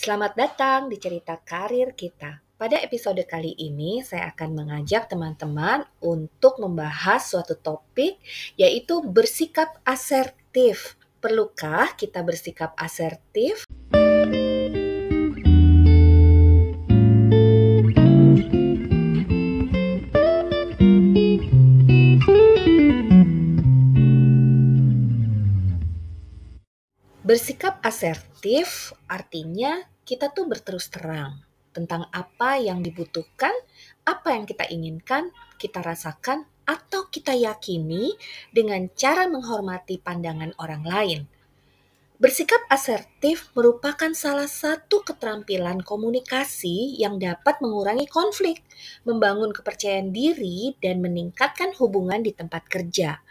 Selamat datang di cerita karir kita. Pada episode kali ini, saya akan mengajak teman-teman untuk membahas suatu topik, yaitu bersikap asertif. Perlukah kita bersikap asertif? Bersikap asertif artinya kita tuh berterus terang tentang apa yang dibutuhkan, apa yang kita inginkan, kita rasakan, atau kita yakini dengan cara menghormati pandangan orang lain. Bersikap asertif merupakan salah satu keterampilan komunikasi yang dapat mengurangi konflik, membangun kepercayaan diri, dan meningkatkan hubungan di tempat kerja.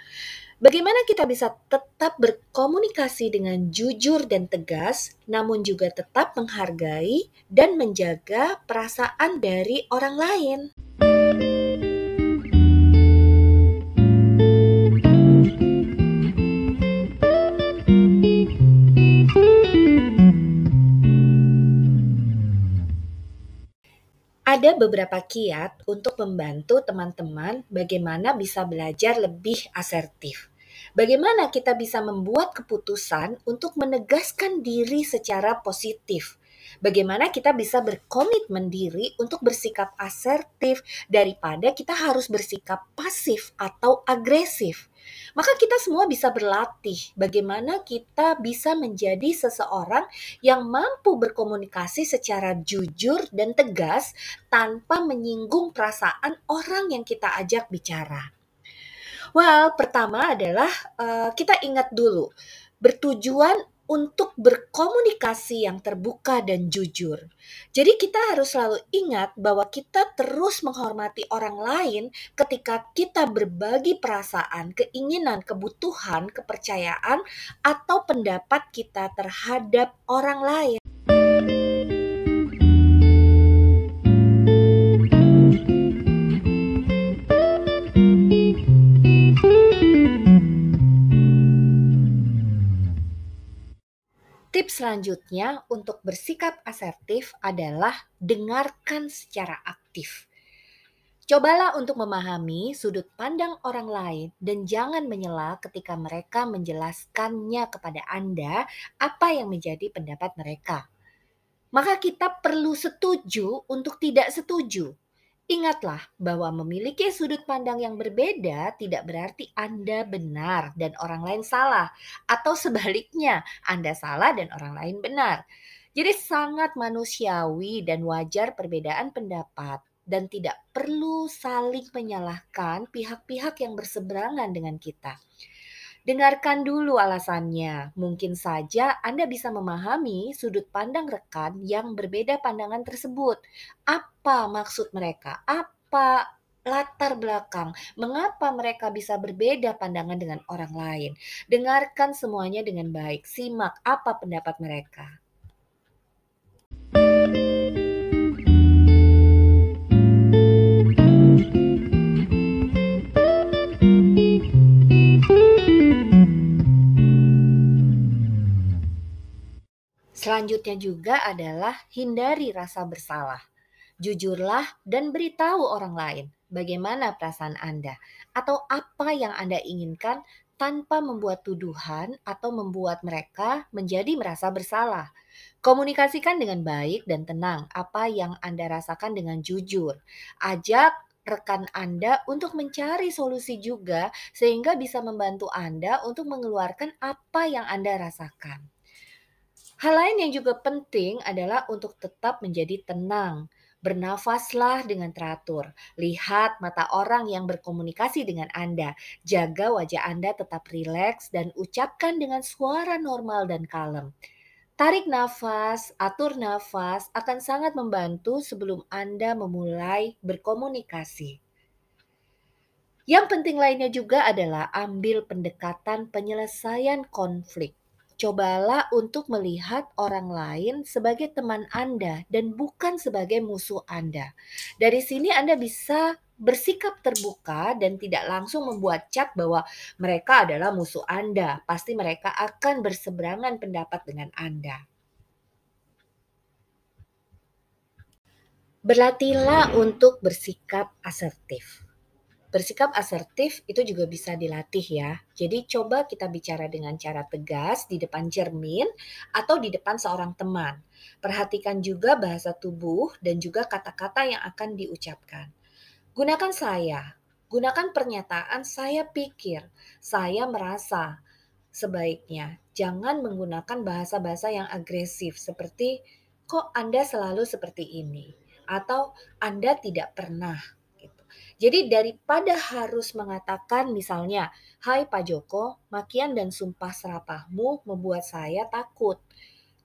Bagaimana kita bisa tetap berkomunikasi dengan jujur dan tegas, namun juga tetap menghargai dan menjaga perasaan dari orang lain? Ada beberapa kiat untuk membantu teman-teman bagaimana bisa belajar lebih asertif. Bagaimana kita bisa membuat keputusan untuk menegaskan diri secara positif. Bagaimana kita bisa berkomitmen diri untuk bersikap asertif daripada kita harus bersikap pasif atau agresif. Maka kita semua bisa berlatih bagaimana kita bisa menjadi seseorang yang mampu berkomunikasi secara jujur dan tegas tanpa menyinggung perasaan orang yang kita ajak bicara. Well, pertama adalah uh, kita ingat dulu bertujuan untuk berkomunikasi yang terbuka dan jujur. Jadi kita harus selalu ingat bahwa kita terus menghormati orang lain ketika kita berbagi perasaan, keinginan, kebutuhan, kepercayaan atau pendapat kita terhadap orang lain. Tips selanjutnya untuk bersikap asertif adalah dengarkan secara aktif. Cobalah untuk memahami sudut pandang orang lain dan jangan menyela ketika mereka menjelaskannya kepada Anda apa yang menjadi pendapat mereka. Maka kita perlu setuju untuk tidak setuju Ingatlah bahwa memiliki sudut pandang yang berbeda tidak berarti Anda benar dan orang lain salah, atau sebaliknya, Anda salah dan orang lain benar. Jadi, sangat manusiawi dan wajar perbedaan pendapat, dan tidak perlu saling menyalahkan pihak-pihak yang berseberangan dengan kita. Dengarkan dulu alasannya. Mungkin saja Anda bisa memahami sudut pandang rekan yang berbeda pandangan tersebut. Apa maksud mereka? Apa latar belakang, mengapa mereka bisa berbeda pandangan dengan orang lain. Dengarkan semuanya dengan baik, simak apa pendapat mereka. Selanjutnya juga adalah hindari rasa bersalah. Jujurlah dan beritahu orang lain bagaimana perasaan Anda atau apa yang Anda inginkan tanpa membuat tuduhan atau membuat mereka menjadi merasa bersalah. Komunikasikan dengan baik dan tenang apa yang Anda rasakan dengan jujur. Ajak rekan Anda untuk mencari solusi juga sehingga bisa membantu Anda untuk mengeluarkan apa yang Anda rasakan. Hal lain yang juga penting adalah untuk tetap menjadi tenang. Bernafaslah dengan teratur. Lihat mata orang yang berkomunikasi dengan Anda. Jaga wajah Anda tetap rileks dan ucapkan dengan suara normal dan kalem. Tarik nafas, atur nafas akan sangat membantu sebelum Anda memulai berkomunikasi. Yang penting lainnya juga adalah ambil pendekatan penyelesaian konflik. Cobalah untuk melihat orang lain sebagai teman Anda dan bukan sebagai musuh Anda. Dari sini Anda bisa bersikap terbuka dan tidak langsung membuat cap bahwa mereka adalah musuh Anda. Pasti mereka akan berseberangan pendapat dengan Anda. Berlatihlah untuk bersikap asertif. Bersikap asertif itu juga bisa dilatih ya. Jadi coba kita bicara dengan cara tegas di depan cermin atau di depan seorang teman. Perhatikan juga bahasa tubuh dan juga kata-kata yang akan diucapkan. Gunakan saya. Gunakan pernyataan saya pikir, saya merasa. Sebaiknya jangan menggunakan bahasa-bahasa yang agresif seperti kok Anda selalu seperti ini atau Anda tidak pernah. Jadi daripada harus mengatakan misalnya, "Hai Pak Joko, makian dan sumpah serapahmu membuat saya takut."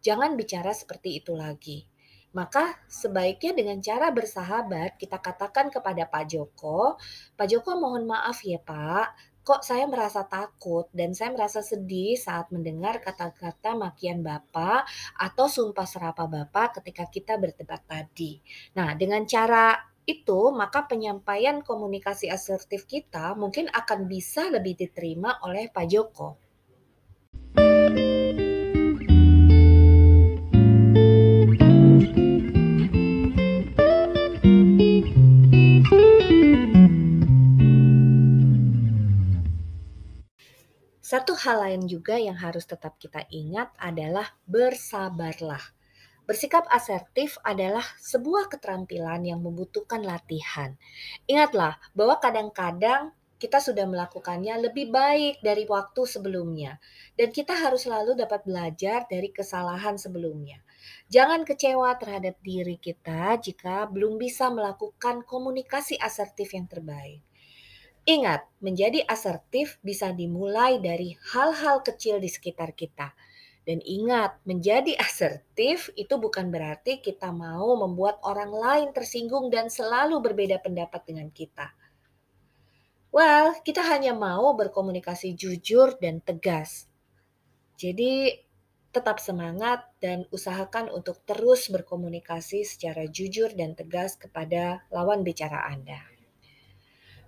Jangan bicara seperti itu lagi. Maka sebaiknya dengan cara bersahabat kita katakan kepada Pak Joko, "Pak Joko mohon maaf ya Pak, kok saya merasa takut dan saya merasa sedih saat mendengar kata-kata makian Bapak atau sumpah serapah Bapak ketika kita berdebat tadi." Nah, dengan cara itu, maka penyampaian komunikasi asertif kita mungkin akan bisa lebih diterima oleh Pak Joko. Satu hal lain juga yang harus tetap kita ingat adalah bersabarlah. Bersikap asertif adalah sebuah keterampilan yang membutuhkan latihan. Ingatlah bahwa kadang-kadang kita sudah melakukannya lebih baik dari waktu sebelumnya, dan kita harus selalu dapat belajar dari kesalahan sebelumnya. Jangan kecewa terhadap diri kita jika belum bisa melakukan komunikasi asertif yang terbaik. Ingat, menjadi asertif bisa dimulai dari hal-hal kecil di sekitar kita. Dan ingat, menjadi asertif itu bukan berarti kita mau membuat orang lain tersinggung dan selalu berbeda pendapat dengan kita. Well, kita hanya mau berkomunikasi jujur dan tegas. Jadi, tetap semangat dan usahakan untuk terus berkomunikasi secara jujur dan tegas kepada lawan bicara Anda.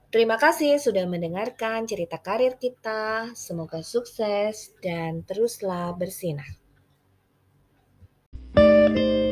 Terima kasih sudah mendengarkan cerita karir kita. Semoga sukses dan teruslah bersinar. thank you